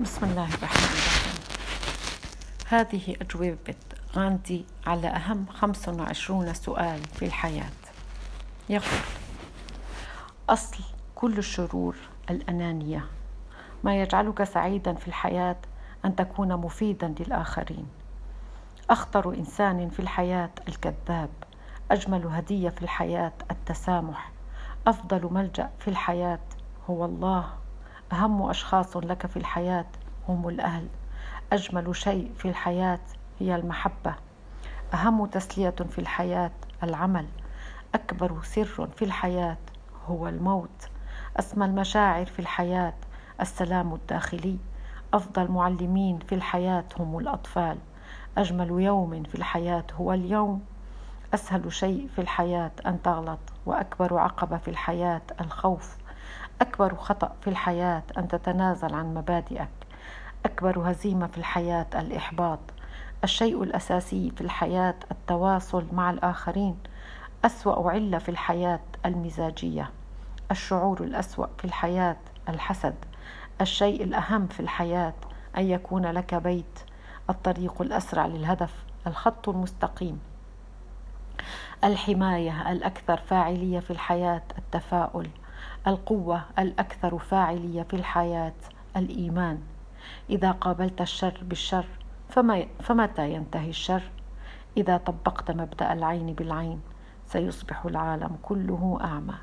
بسم الله الرحمن الرحيم. هذه أجوبة غاندي على أهم 25 سؤال في الحياة. يقول أصل كل الشرور الأنانية. ما يجعلك سعيدا في الحياة أن تكون مفيدا للآخرين. أخطر إنسان في الحياة الكذاب. أجمل هدية في الحياة التسامح. أفضل ملجأ في الحياة هو الله. أهم أشخاص لك في الحياة هم الأهل. أجمل شيء في الحياة هي المحبة. أهم تسلية في الحياة العمل. أكبر سر في الحياة هو الموت. أسمى المشاعر في الحياة السلام الداخلي. أفضل معلمين في الحياة هم الأطفال. أجمل يوم في الحياة هو اليوم. أسهل شيء في الحياة أن تغلط وأكبر عقبة في الحياة الخوف. أكبر خطأ في الحياة أن تتنازل عن مبادئك. أكبر هزيمة في الحياة الإحباط. الشيء الأساسي في الحياة التواصل مع الآخرين. أسوأ علة في الحياة المزاجية. الشعور الأسوأ في الحياة الحسد. الشيء الأهم في الحياة أن يكون لك بيت. الطريق الأسرع للهدف. الخط المستقيم. الحماية الأكثر فاعلية في الحياة التفاؤل. القوة الأكثر فاعلية في الحياة الإيمان. إذا قابلت الشر بالشر فما فمتى ينتهي الشر؟ إذا طبقت مبدأ العين بالعين سيصبح العالم كله أعمى.